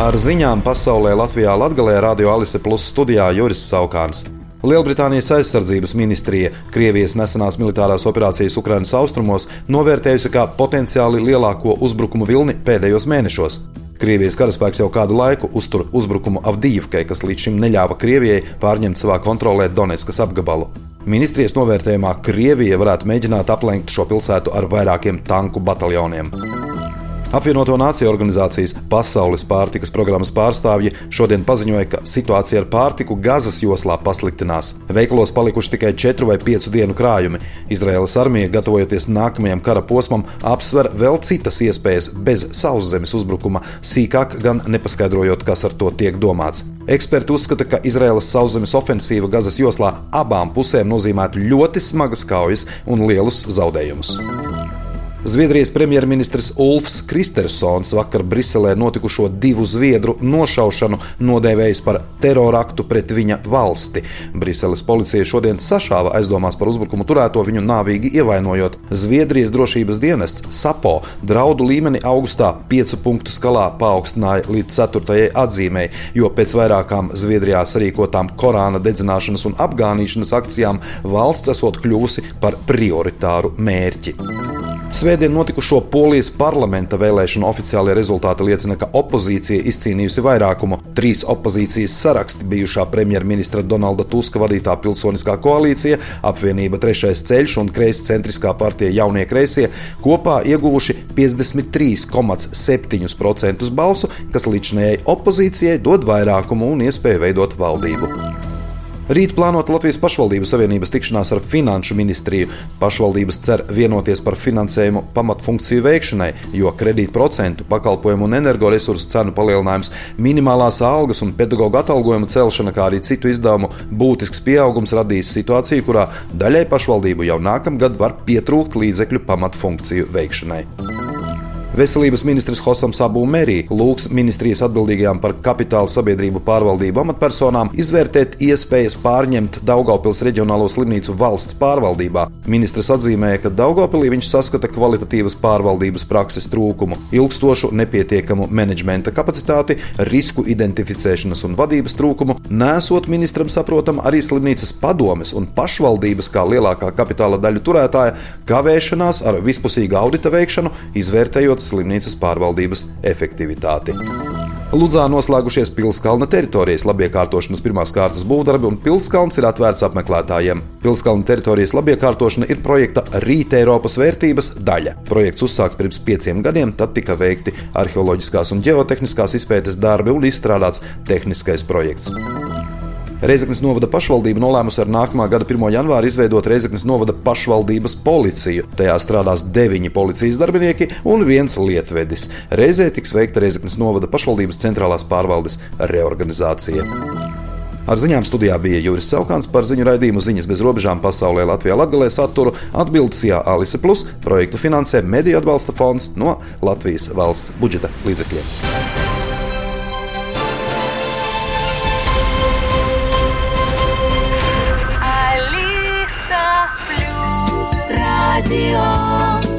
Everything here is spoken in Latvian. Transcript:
Ar ziņām pasaulē Latvijā Latvijā Radio Alise Plus studijā Juris Saukāns. Lielbritānijas aizsardzības ministrija Krievijas nesenās militārās operācijas Ukrainas austrumos novērtējusi kā potenciāli lielāko uzbrukumu vilni pēdējos mēnešos. Krievijas karaspēks jau kādu laiku uztur uzbrukumu Avdīvkai, kas līdz šim neļāva Krievijai pārņemt savā kontrolē Donetskas apgabalu. Ministrijas novērtējumā Krievija varētu mēģināt aplenkt šo pilsētu ar vairākiem tanku bataljoniem. Apvienoto Nāciju organizācijas Pasaules pārtikas programmas pārstāvji šodien paziņoja, ka situācija ar pārtiku Gazas joslā pasliktinās. Veikalos palikuši tikai 4 vai 5 dienu krājumi. Izraēlas armija, gatavojoties nākamajam kara posmam, apsver vēl citas iespējas bez sauszemes uzbrukuma, sīkāk gan nepaskaidrojot, kas ar to tiek domāts. Eksperti uzskata, ka Izraēlas sauszemes ofensīva Gazas joslā abām pusēm nozīmētu ļoti smagas kaujas un lielus zaudējumus. Zviedrijas premjerministrs Ulfs Kristersons vakar Briselē notikušo divu zviedru nošaušanu nodēvējis par teroraktu pret viņa valsti. Briseles policija šodien sašāva aizdomās par uzbrukumu turēto viņu nāvīgi ievainojot. Zviedrijas drošības dienests SAPO draudu līmeni augustā piecu punktu skalā paaugstināja līdz ceturtajai atzīmei, jo pēc vairākām Zviedrijā sarīkotām Korāna dedzināšanas un apgānīšanas akcijām valsts esot kļuvusi par prioritāru mērķi. Svētdien notikušo Polijas parlamenta vēlēšanu oficiālie rezultāti liecina, ka opozīcija izcīnījusi vairākumu. Trīs opozīcijas saraksti bijušā premjerministra Donalda Tuska vadītā pilsoniskā koalīcija, apvienība Trešais ceļš un kreiscentriskā partija Jaunie kreisie kopā ieguvuši 53,7% balsu, kas līdzinējai opozīcijai dod vairākumu un iespēju veidot valdību. Rīt plānota Latvijas pašvaldību savienības tikšanās ar Finanšu ministriju. Pašvaldības cer vienoties par finansējumu pamatfunkciju veikšanai, jo kredītprocentu, pakalpojumu un energoresursu cenu palielinājums, minimālās algas un pedagoģa atalgojuma celšana, kā arī citu izdevumu būtisks pieaugums radīs situāciju, kurā daļai pašvaldību jau nākamgad var pietrūkt līdzekļu pamatfunkciju veikšanai. Veselības ministrs Hosams Abu Merī lūgs ministrijas atbildīgajām par kapitāla sabiedrību pārvaldību amatpersonām izvērtēt iespējas pārņemt Daugaupils reģionālo slimnīcu valsts pārvaldībā. Ministrs atzīmēja, ka Daugopilī viņš saskata kvalitatīvas pārvaldības prakses trūkumu, ilgstošu nepietiekamu menedžmenta kapacitāti, risku identificēšanas un vadības trūkumu, nesot ministram saprotam arī slimnīcas padomes un pašvaldības kā lielākā kapitāla daļu turētāja kavēšanās ar vispusīgu audita veikšanu, izvērtējot uzlabot slimnīcas pārvaldības efektivitāti. Ludzā noslēgušies Pilskalna teritorijas labiekārtošanas pirmās kārtas būvdarbi, un Pilskalns ir atvērts apmeklētājiem. Pilskalna teritorijas labiekārtošana ir projekta Rīta Eiropas vērtības daļa. Projekts uzsāks pirms pieciem gadiem, tad tika veikti arheoloģiskās un geotehniskās izpētes darbi un izstrādāts tehniskais projekts. Reizeknas novada pašvaldība nolēmusi ar nākamā gada 1. janvāru izveidot Reizeknas novada pašvaldības policiju. Tajā strādās deviņi policijas darbinieki un viens lietvedis. Reizē tiks veikta Reizeknas novada pašvaldības centrālās pārvaldes reorganizācija. Ar ziņām studijā bija Juris Saukāns par ziņu raidījumu ziņas bez robežām pasaulē Latvijā Latgalē saturu atbildes Jā Alise Plus projektu finansē Mediju atbalsta fonds no Latvijas valsts budžeta līdzekļiem. Sion.